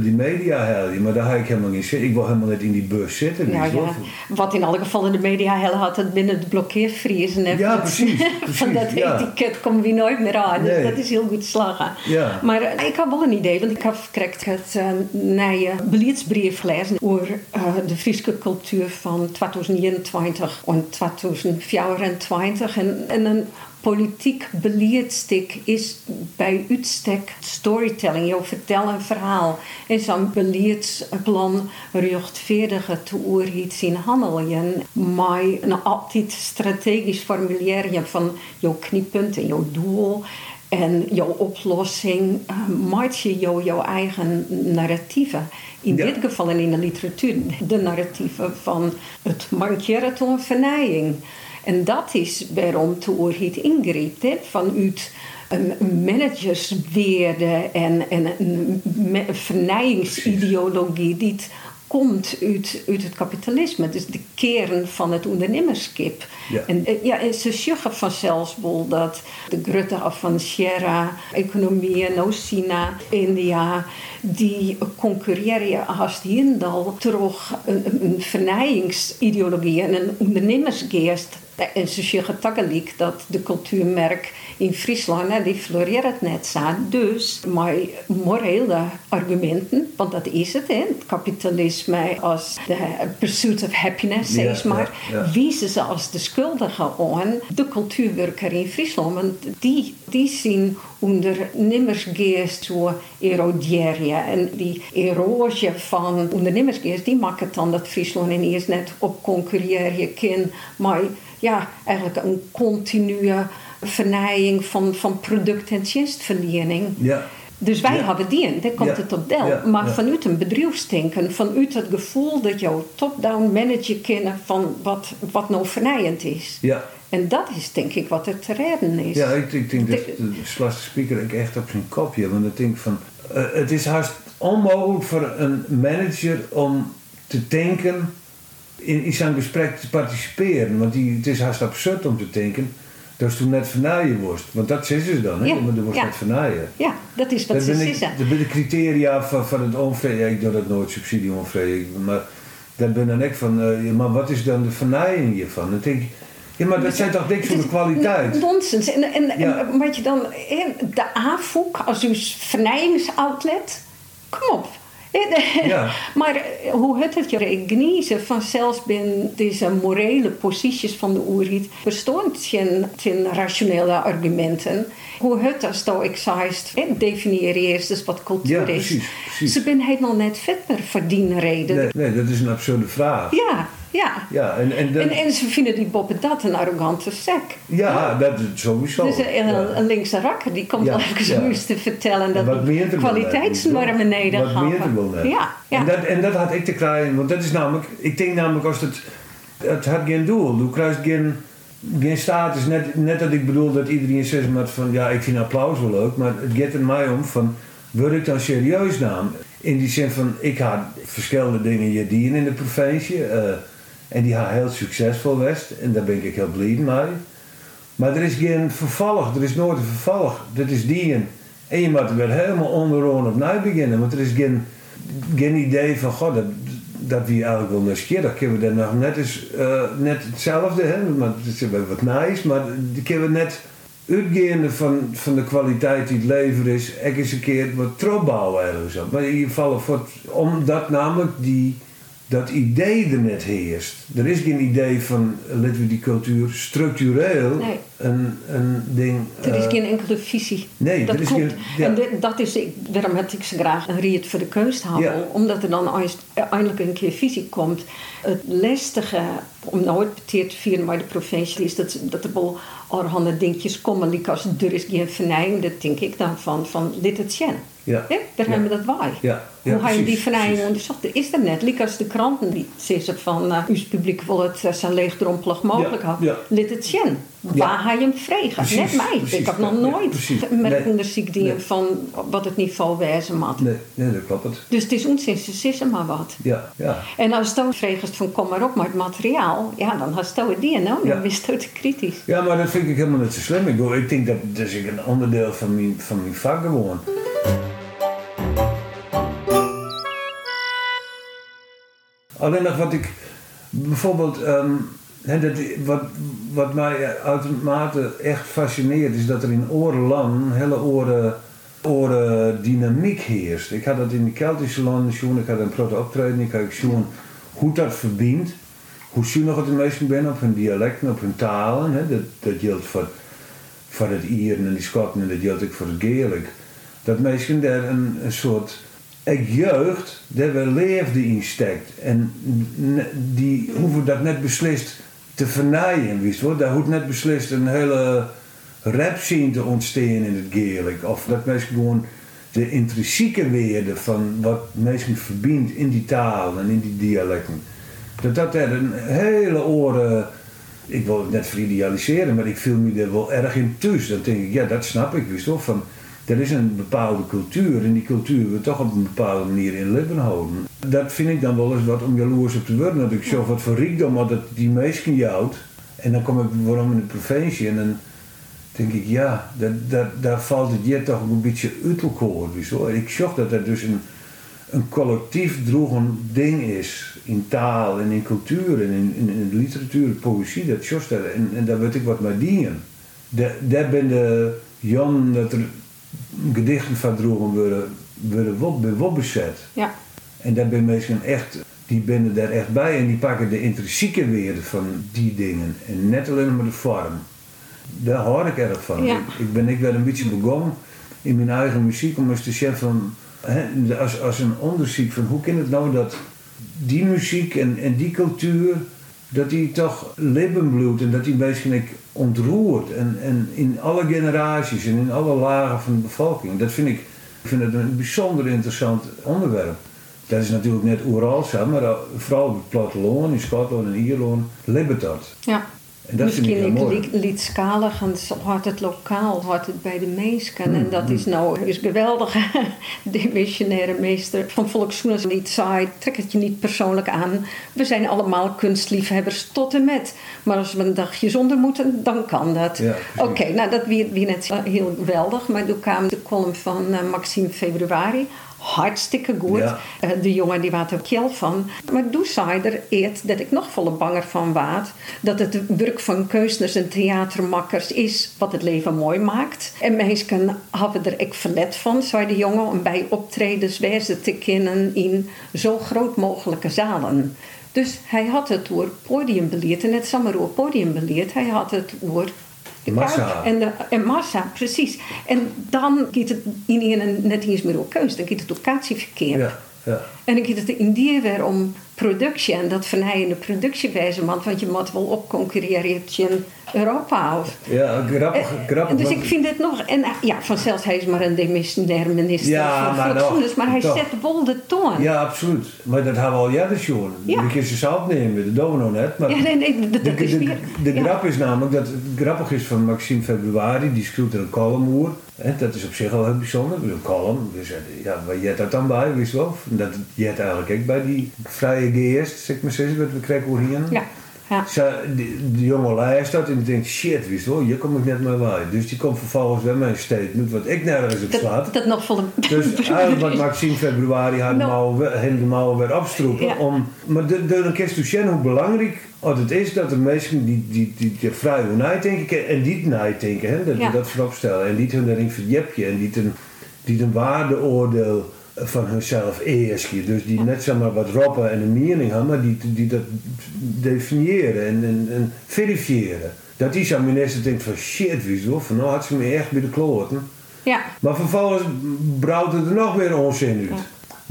die media hel maar daar heb ik helemaal niet zin. Ik wil helemaal niet in die bus zitten. Ja, ja. Wat in alle gevallen de media hel had het binnen de blokkeervriezen. Ja, precies. precies van dat ja. etiket komen we nooit meer aan. Dus dat is heel goed slagen. Ja. Maar uh, ik heb wel een idee, want ik heb gekregen het uh, nieuwe beleidsbrief gelezen over uh, de Friese cultuur van 2021 en 2024. En, en een politiek beleidstuk is bij uitstek storytelling. Je vertelt een verhaal. En zo'n beleidsplan rechtvaardigen te oorhiet zien handelen. Maar een altijd strategisch formuleren van jouw kniepunten, jouw doel en jouw oplossing. Uh, maak je jouw, jouw eigen narratieven. In dit geval en in de literatuur de narratieven van het mankeren tot een vernijing. En dat is waarom Toer het ingreep. Vanuit een managersweerde en, en een vernijingsideologie die komt uit, uit het kapitalisme. Dus de kern van het ondernemerskip. En, eh, ja, en ze zeggen vanzelfs wel dat de grutte af van Sierra, economie, nou China, India, die concurreren haast hierndal terug een, een vernijingsideologie en een ondernemersgeest en ze zeggen tegelijk dat de cultuurmerk in Friesland, die floreert net zo. Dus, maar morele argumenten, want dat is het, hè, het kapitalisme als de pursuit of happiness, zeg maar, ja, wijzen ze als de schuldige aan de cultuurwerker in Friesland. Want die, die zien onder nimmersgeest zo eroderen. En die erosie van ondernemersgeest, die maakt het dan dat Friesland ineens net op concurreren kan. Maar ja, eigenlijk een continue vernijing van, van product- en dienstverlening. Ja. Dus wij hebben die, daar komt het op del. maar vanuit een bedrijfsdenken, vanuit het gevoel dat jouw top-down manager kennen van wat, wat nou vernijend is. Ja. En dat is denk ik wat er te redden is. Ja, ik, ik denk dat de Slaste Speaker echt op zijn kopje. Want ik denk van, uh, het is haast onmogelijk voor een manager om te denken in, in zijn gesprek te participeren. Want die, het is haast absurd om te denken. dat is toen net vernaaien worst. Want dat is ze dan, hè? Ja, Maar er wordt ja. net vernaaien. Ja, dat is wat Dat ze zeggen. dat ben de criteria van, van het onvrede. Ja, ik doe dat nooit, subsidie onvrede. Maar daar ben dan ik van, eh, maar wat is dan de vernaaien hiervan? Dan denk ik, ja, maar dat zijn toch niks voor de kwaliteit? Nonsens. En, en, wat je dan, de AFOEK als uw vernijingsoutlet, kom op. Ja. Maar eh, hoe het het je geniezen van zelfs binnen deze morele posities van de oerriet bestond geen, geen rationele argumenten. Hoe het als dat ik hè, definieer eerst eens wat cultuur Ja, is. precies, precies. Ze zijn helemaal net vet meer voor die reden. Nee, nee, dat is een absurde vraag. Ja, ja. Ja, en, en, En, en ze vinden die Boppe dat een arrogante sek. ja, dat is sowieso. Dus een, Ja. een, een linkse rakker die komt Ja, wel even ja. zoiets te vertellen dat de kwaliteitsnormen neder Wat meer te gaan. net. Ja, ja. En, dat, en dat had ik te krijgen, want dat is namelijk, ik denk namelijk als het, het had geen doel. Du krijgt geen, geen status. Net, net dat ik bedoel dat iedereen zegt maar van ja, ik vind applaus wel leuk, maar het gaat er mij om van, word ik dan serieus naam? In die zin van, ik had verschillende dingen hier dienen in de provincie. eh, en die heel succesvol geweest. En daar ben ik heel blij mee. Maar er is geen vervolg, er is nooit een vervolg. Dat is die en, je moet weer helemaal onderaan opnieuw beginnen. Want er is geen, geen idee van, god, dat, dat we eigenlijk wel nieuwsgierig. Kunnen we dan nog net eens, eh, net hetzelfde, hè? maar het is wat nice, maar die kunnen we net uitgaande van, van de kwaliteit die het leven is, ook eens een keer wat terugbouwen ergens op. Maar in ieder geval, omdat namelijk die, dat idee er net heerst. Er is geen idee van, laten we die cultuur structureel Nee. een, een ding... Er is eh, geen enkele visie. nee, dat er is klopt. geen- ja. En de- dat is, ik, daarom had ik ze graag een riet voor de keus houden. Ja. Omdat er dan eens- eindelijk een keer visie komt. Het lastige, om nou het te vieren bij de provincie, is dat, dat er wel allerhande dingetjes komen. Like als er is geen vernijing, dat denk ik dan van, van dit het zijn. Ja. Daar hebben we dat bij. Ja, ja, Hoe ga je die precies. onderzocht? Er is er net. Like als de kranten die zeggen van... uh, uw publiek wil het uh, zo leegdrompelig mogelijk houden. ja. Lid het zien. Waar ga je hem vregen? Net mij. precies. Ik heb nog nooit met Nee. onderzoek die Nee. van wat het niveau wijzen mag. Nee, nee, dat klopt het. Dus het is zeggen maar wat. Ja, ja. En als je vreegt van kom maar op met het materiaal, ja, dan had je het die nou, dan je het kritisch. Ja, maar dat vind ik helemaal niet zo slim. Ik, bedoel, ik denk dat dat is een onderdeel van mijn, van mijn vak gewoon. Alleen nog wat ik bijvoorbeeld, ehm, wat, mij uitermate echt fascineert, is dat er in orenland een hele oren, oren dynamiek heerst. Ik had dat in de Keltische landen zien, ik had een proto optreden, ik had zien hoe dat verbindt. Hoe zuinig het de meesten ben op hun dialecten, op hun talen. Dat, dat geldt voor, voor het Ieren en die Schotten en dat geldt ook voor het Gaelic. Dat mensen daar een, een soort ik jeugd daar wel leefde in steekt. En die hoeven dat net beslist te vernaaien, wist wel. Daar hoeft net beslist een hele rap scene te ontstaan in het Gaelic. Of dat mensen gewoon de intrinsieke waarde van wat mensen verbindt in die taal en in die dialecten. Dat dat er een hele oren. Ik wil het net veridealiseren, maar ik viel me er wel erg in thuis. Dan denk ik, ja, dat snap ik, wist wel. Van, er is een bepaalde cultuur en die cultuur we toch op een bepaalde manier in leven houden. Dat vind ik dan wel eens wat om jaloers op te worden. Dat ik zo wat voor rijkdom had dat die meesten jouwt. En dan kom ik waarom in de provincie en dan denk ik, ja, dat, dat, daar valt het je toch een beetje uit elkaar. je wel. Ik zag dat er dus een, een collectief droegen ding is in taal en in cultuur en in, in, in literatuur, poëzie, dat zocht dat. En, en daar weet ik wat mee dienen. Da- Daar ben de Jan dat er gedichten van droegen worden, worden wel bezet. Ja. En daar ben mensen echt, die binnen daar echt bij en die pakken de intrinsieke waarde van die dingen. En net alleen maar de vorm. Daar hoor ik erg van. Ja. Ik, ben ik wel een beetje begonnen in mijn eigen muziek om eens te zeggen van, hè, als, als een onderzoek van hoe kan het nou dat die muziek en, en die cultuur, dat die toch leven bloedt en dat die mensen ik ontroert. En, en in alle generaties en in alle lagen van de bevolking. Dat vind ik, ik vind het een bijzonder interessant onderwerp. Dat is natuurlijk net overal zo, maar vooral op het platteland, in Schotland en Ierland, dat. Ja. En dat Misschien ik mooi. li- lietschalig en zo hoort het lokaal, hoort het bij de mensen. Mm, En dat is nou is geweldig. De missionaire meester van Volkszoeners liet zei, trek het je niet persoonlijk aan. We zijn allemaal kunstliefhebbers tot en met. Maar als we een dagje zonder moeten, dan kan dat. Ja, Oké, nou dat weer, weer net heel geweldig. Maar toen kwam de column van eh, Maxime Februari. Hartstikke goed. Ja. Eh, de jongen die was er kjel van. Maar toen zei er eet dat ik nog volle banger van waard. Dat het werk van keuzers en theatermakkers is wat het leven mooi maakt. En mensen hebben er ik verlet van, zei de jongen, om bij optredens wijzen te kennen in zo groot mogelijke zalen. Dus hij had het door podiumbeleid en net samen over podiumbeleid. Hij had het over de Massa. en, de, en massa, precies. En dan gaat het in een net eens meer op keus, dan gaat het locatieverkeer. Ja, ja. En gaat het in die weer om productie en dat vernijende productiewijze, want, want je moet wel opconcurreren in Europa. Of, ja grappig. Eh, grappig dus ik vind het nog, en eh, ja, vanzelfs hij is maar een demissionair minister Ja, van maar hij toch. zet wel de toon. Ja, absoluut. Maar dat hebben we al jaren schon. Ja. Kunnen ze zelf nemen, dat doen we nog net. Maar Ja, nee, nee, dat, de, dat is de, de ja. grap is namelijk dat het grappig is van Maxime Februari, die schreeuwt er een column over. Dat is op zich al heel bijzonder. Een column, dus eh, ja, waar jet dat dan bij, wist wel? Dat jet eigenlijk ook bij die vrije geest, zeg maar zeggen, wat we krijgen hoe hier. Ja, ja. Ze, die, die jongen luistert dat en denkt, shit, wist wel, hier kom ik net mee bij. Dus die komt vervolgens bij mijn statement, wat ik nergens op slaat. Dat, dat nog volle... Dus eigenlijk wat Maxime Februari had nou. we- helemaal weer afstroepen. Ja. Om, maar de, de, kerst u zien hoe belangrijk het is dat er mensen die, die, die, die vrij nadenken en die nadenken, hè, dat Ja. dat voorop stellen. En niet hun daarin verjepje en niet een, die een waardeoordeel van hunzelf eerst. Dus die net zeg maar wat roppen en een mening hebben, maar die, die dat definiëren en, en, en verifiëren. Dat die zo'n minister denkt van shit, wie zo, van nou had ze me echt bij de kloten. Ja, Maar vervolgens brouwt het er nog weer onzin uit.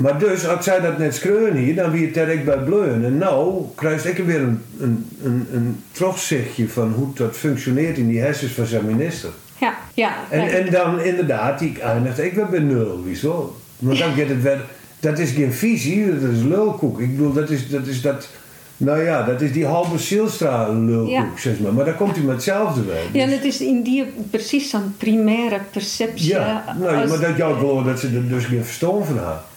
Maar dus, als zij dat net schreeuwen hier, dan wie het direct bij bleun. En nou krijg ik weer een, een, een, een terugzichtje van hoe dat functioneert in die hersens van zijn minister. ja, ja. En, en dan inderdaad, die eindigt ik weer bij nul, wieso? Want dan gaat het weer, dat is geen visie, dat is lulkoek. Ik bedoel, dat is dat, is dat nou ja, dat is die halve Zielstra lulkoek, Ja. zeg maar. Maar dan komt hij met hetzelfde weg. Ja, en het is in die precies zo'n primaire perceptie. Ja, nou, als- maar dat jou geloof dat ze er dus geen verstand van had.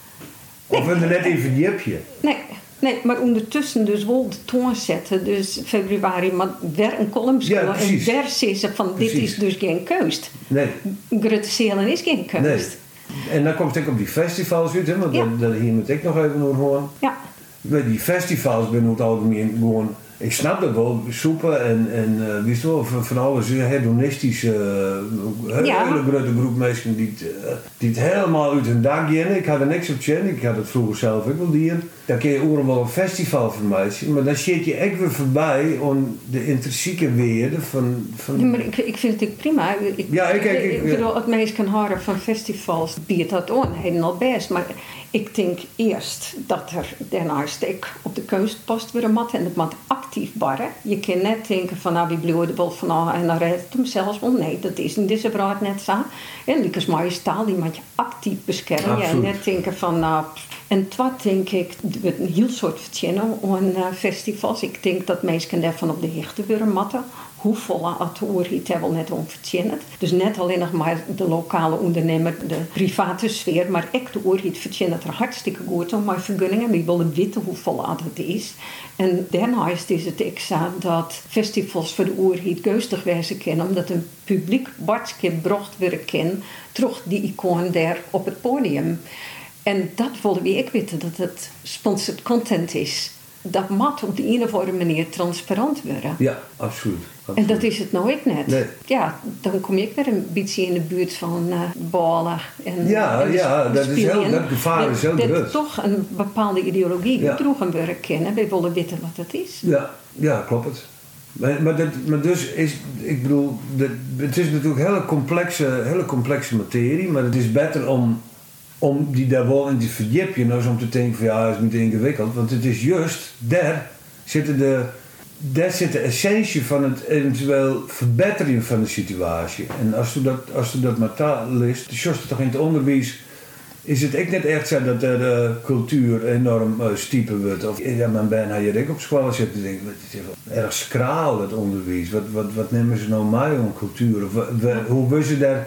Of er net even jipje. Nee, nee, maar ondertussen dus wel de toon zetten. Dus februari, maar weer een column Ja, en weer zeggen van dit is dus geen keust. Nee, Grutte is geen nee. keust. En dan komt het ook op die festivals uit, hè, want Ja. hier moet ik nog even horen. Ja, Bij die festivals ben ik het algemeen gewoon... Ik snap dat wel, soepen en, en uh, wist wel, van, van alles hedonistische, uh, hele Ja. grote groep mensen die het, eh, die het helemaal uit hun dak gaan. Ik had er niks op tjen, ik had het vroeger zelf ook wel dieren. Dan kun je ook wel een festival van mij zien, maar dan zit je echt weer voorbij om de intrinsieke weerde van... van Ja, maar ik, ik vind het prima. Ik, Ja, ik- ik- ik- bedoel, het meest kan horen van festivals biedt dat aan, helemaal best. Maar ik denk eerst dat er daarnaast ik op de kunstpost weer een mat en het mat actief barren. Je kan net denken van nou wie bloeide wel van nou en dan redt het hem zelfs wel. Nee, dat is in deze braad net zo. En Lucas taal die moet je actief beschermen. En net denken van nou. En wat denk ik, een heel soort verzinnen aan eh, festivals. Ik denk dat mensen daarvan op de hechte willen matten. Hoe volle het oorhiet hebben we net onverzinnen. Dus net alleen nog maar de lokale ondernemer, de private sfeer, maar echt de oorhiet verzinnen er hartstikke goed om mijn vergunningen. We willen weten hoe vol het is. En daarnaast is het ik zo dat festivals voor de oorhiet geustig wijzen kennen, omdat een publiek bartske brocht weer kennen, terug die icoon daar op het podium. En dat willen we ook weten, dat het sponsored content is. Dat moet op de een of andere manier transparant worden. Ja, absoluut. En dat is het nou ook net. Nee. Ja, dan kom je ook weer een beetje in de buurt van eh ballen. En, Ja, en de ja, dat is heel- dat gevaar is heel Dat, groot. dat toch een bepaalde ideologie Ja. kennen. Wij willen weten wat het is. Ja, ja, klopt het. Maar, maar, dat, maar dus is, ik bedoel, dat, het is natuurlijk hele complexe, hele complexe materie, maar het is beter om, om die daar wel in te verdiepen, dan om te denken van ja, het is niet ingewikkeld. Want het is juist, daar zitten de, daar zit de essentie van het eventueel verbeteren van de situatie. En als u dat, als u dat maar taal de toch in het onderwijs is het echt net echt zo dat de cultuur enorm uh, stiepen wordt. Of ja, mijn ben had je op school zitten denk het is erg skraal het onderwijs. Wat, wat, wat nemen ze nou mee om cultuur? Hoe worden ze daar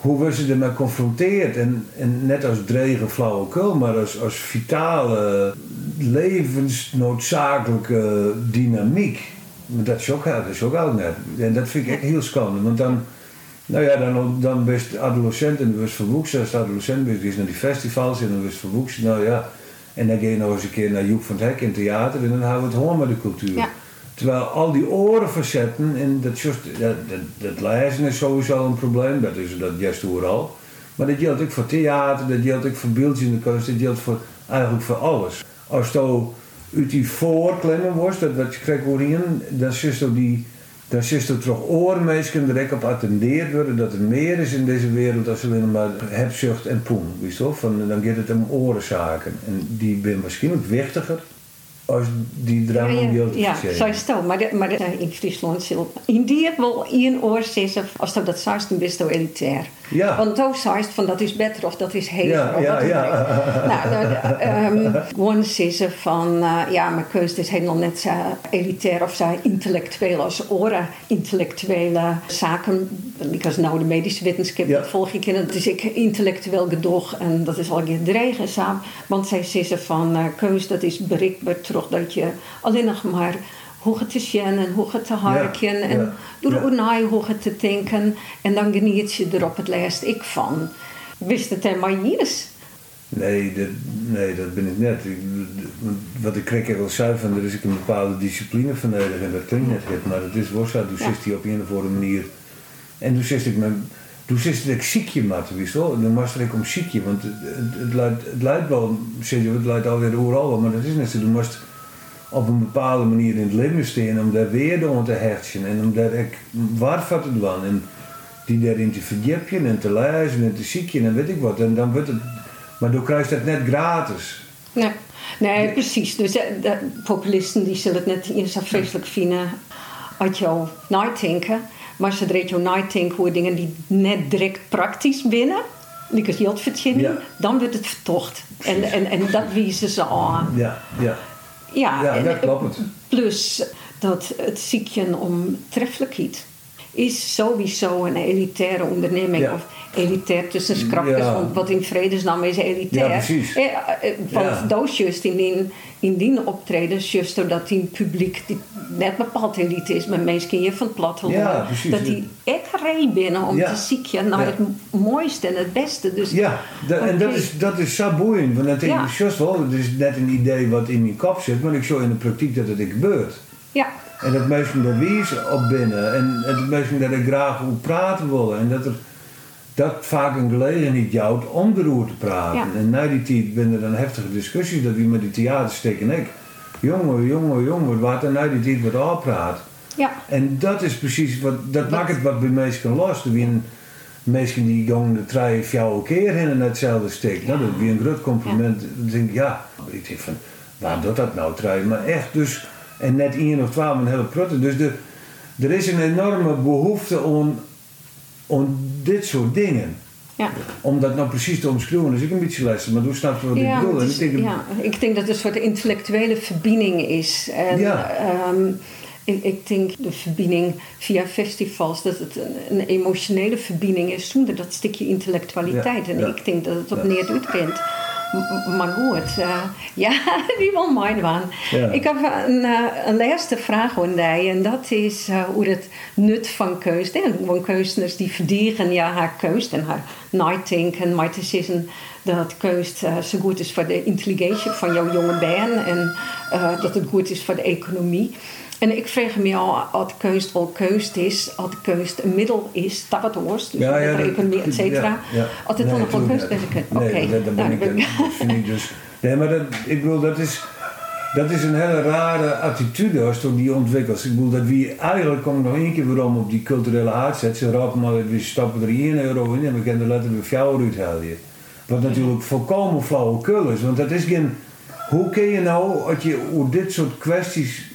hoe worden ze ermee geconfronteerd? En, en net als dregen flauwekul, maar als, als vitale, levensnoodzakelijke dynamiek. Dat is ook, dat is ook al net. En dat vind ik echt heel schande. Want dan, nou ja, dan, dan best adolescent en dan was verwoeksen. Als adolescent ben naar die festivals en dan was verwoeksen. Nou ja, en dan ga je nog eens een keer naar Joep van het Hek in theater en dan houden we het gewoon met de cultuur. Terwijl al die orenfacetten, en dat, just, dat, dat, dat, is sowieso een probleem, dat is dat juist overal. Maar dat geldt ook voor theater, dat geldt ook voor beeldjes in de kunst, dat geldt voor, eigenlijk voor alles. Als je uit die voorklemmen wordt, dat wat je krijgt hierin, dan zit die dan zit er toch oormeesken direct op attendeerd worden dat er meer is in deze wereld dan alleen maar hebzucht en poen. Dan gaat het om orenzaken. En die zijn waarschijnlijk wichtiger als die drama ja, ja, ja, zo is het Maar, de, maar de, in Friesland in die wel één oor zeggen als dat dat zegt, dan best elitair. Ja. Want zei van dat is beter of dat is heger. Ja, of ja, ja. Nou, um, gewoon zeggen van uh, ja, mijn keuze is helemaal net zo elitair of zo intellectueel als oren intellectuele zaken. Ik nou de medische wetenschap, dat volg ik in. Dat is ik intellectueel gedoog en dat is al gedreven samen. Want zij zeggen van uh, keus dat is bereikbaar terug dat je alleen nog maar hoe het te zien en hoe het te harken en door ja. naar hoe het te denken en dan geniet je er op het lijst ik van. Wist het helemaal niet? Nee dat, nee, dat ben ik net. wat ik krijg wel zelf van, er is ik een bepaalde discipline van nodig en dat klinkt net maar het is worst, toen zit hij op een of andere manier. En toen zit ik mijn toen zit ik ziekje maar wist wel. Dan was ik om ziekje, want het, het, luidt, het luidt wel, het luidt alweer overal, maar dat is net zo. Toen moest op een bepaalde manier in het leven staan om daar weer door te hersen en om daar ik waarvan te doen en die daarin te verdiepen en te lezen en te zieken en weet ik wat. En dan wordt het, maar dan krijg je dat net gratis. Nee, nee precies. Dus de, de, populisten die zullen het net eens zo vreselijk vinden als je nadenken. Maar zodra je nadenkt hoe dingen die net direct praktisch binnen, like geld verdienen, ja. dan wordt het vertocht. En, en, en dat wiezen ze aan. Ja, ja. Ja, ja dat klopt. Plus dat het ziekje om treffelijkheid is sowieso een elitaire onderneming. Of elitair tussen schrapjes, want wat in vredesnaam is elitair. Ja, precies. Eh, eh, want ja. dat juist in die, in die optredens, juist doordat die publiek die net bepaald elite is, met mensen je van het platteland, ja, dat die echt rij binnen om te zieken naar het mooiste en het beste. Dus, ja, en dat is, dat is zo boeiend, want dat denk ik juist wel, het is net een idee wat in mijn kop zit, maar ik zo in de praktijk dat het gebeurt. Ja. En dat mensen daar wezen op binnen. En, en dat mensen daar graag over praten willen. En dat er dat vaak een gelegenheid jouwt om erover te praten. En na die tijd binnen dan heftige discussies dat wie met die theater steken ik. Jongen, jongen, jongen, wat er na die tijd wordt afpraat. Ja. En dat is precies wat, dat maakt het wat bij mensen los. Er zijn mensen die gaan de drie, vier keer in en hetzelfde steek. Nou, dat is een groot compliment. Dan denk ik, ja, ik denk van, waar doet dat nou drie? Maar echt, dus en net één of twaalf een hele prutte. Dus de, er is een enorme behoefte om, om dit soort dingen. Ja. Om dat nou precies te omschrijven, dus ik een beetje lessen, maar hoe snap je wat ik bedoel? ik, denk ja, ik denk dat het een soort intellectuele verbinding is. En, ja. Ehm, ik, ik, denk de verbinding via festivals, dat het een, een emotionele verbinding is zonder dat stukje intellectualiteit. en ik denk dat het op neer uitkomt maar goed, uh, ja, die wil mijn van. Ik heb een, uh, een laatste vraag aan en dat is uh, hoe het nut van keus. En gewoon keuzers die verdienen ja, haar keus en haar nadenken, maar te zeggen dat keus zo goed is voor de intelligentie van jouw jonge baan en dat het goed is voor de economie. En ik vraag me al, als keus wel keus is, als keus een middel is, dat wat dus ja, ja, economie, et cetera. Ja, Als het dan nog wel keus is. Oké, okay. nee, dat ben nou, ik, ik dus. Nee, maar dat, ik bedoel, dat is, dat is een hele rare attitude als je die ontwikkelt. Ik bedoel, dat wie eigenlijk komt nog één keer waarom op die culturele aardset. Ze rapen maar, we stappen er 1 euro in en we kunnen er letterlijk 4 euro uithalen. Wat natuurlijk volkomen flauwekul is, want dat is geen... Hoe kun je nou, als je over dit soort kwesties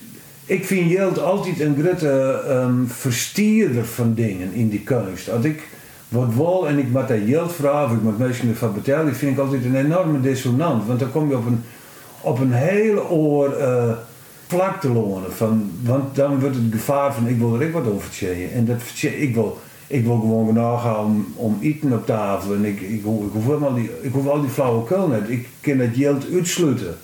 ik vind Jeld altijd een grote um, verstierder van dingen in die kunst. Als ik wat wel en ik moet daar geld vragen, of ik moet mensen ervan die vind ik altijd een enorme dissonant. Want dan kom je op een, op een hele oor uh, vlakte lonen. Van, want dan wordt het gevaar van ik wil er ook wat over. En dat, ik, wil, ik wil gewoon genoeg gaan om, om eten op tafel. En ik, ik, ik, hoef, helemaal die, ik hoef al die flauwekul net. Ik kan dat geld uitsluiten.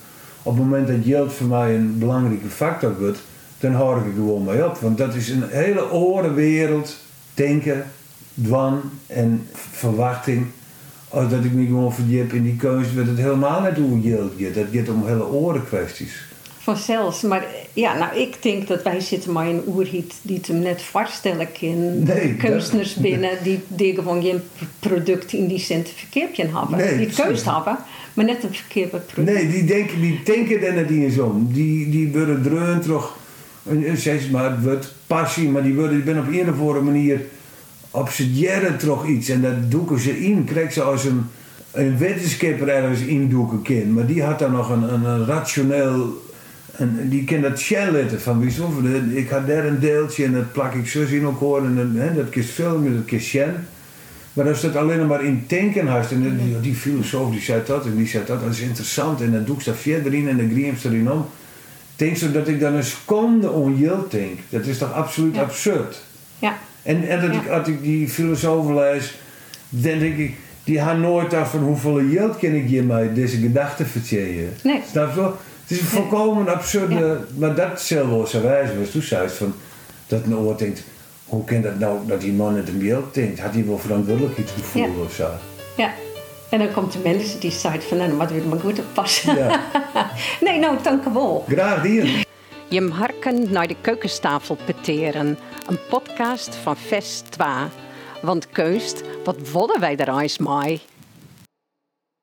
Op het moment dat geld voor mij een belangrijke factor wordt, dan hou ik er gewoon mee op. Want dat is een hele oren wereld, denken, dwang en verwachting. Als dat ik me gewoon verdiep in die keuze, wordt het helemaal niet hoe geld gaat. Dat gaat om hele oren kwesties. Vanzelfs, maar ja, nou ik denk dat wij zitten maar in oerhiet die het hem net voorstellen kan. Nee, Kunstenaars binnen die, die gewoon geen product in die zin verkeerd hebben. Nee, die keus hebben, maar net een verkeerde product. Nee, die denken, die denken er net eens om. Die, die worden dreun toch, zeg maar, wordt passie, maar die worden die ben op een of andere manier obsediëren toch iets. En dat doeken ze in. Krijg ze als een, een wetenschapper ergens indoeken kind. Maar die had dan nog een, een, een rationeel... En die kan dat letten van wie. Ik had daar een deeltje en dat plak ik zo in elkaar. En hè, dat kies filmen, dat kies Shen. Maar als dat alleen maar in denken had, en die, die filosoof die zei dat en die zei dat, dat is interessant. En dan doe ik dat verder in en dan griemt erin om. Denk zo dat ik dan een seconde onjild denk. Dat is toch absoluut absurd? Ja. En, en dat ik, als ik die filosofen lees, dan denk ik, die gaan nooit af van hoeveel geld kan ik met deze gedachten vertellen. Nee. Snap je? Het is een volkomen absurde, maar dat zal zijn wijze was toen zei van, dat een oor denkt, hoe kan dat nou dat die man het een geld denkt? Had hij wel verantwoordelijkheidsgevoel ja. of zo? Ja. En dan komt de mensen die zeggen van, nou, wat wil maar goed oppassen. Ja. nee, nou, dank je wel. Graag die. Je harken naar de keukentafel peteren. Een podcast van Fest 2. Want keust, wat willen wij er eens mee?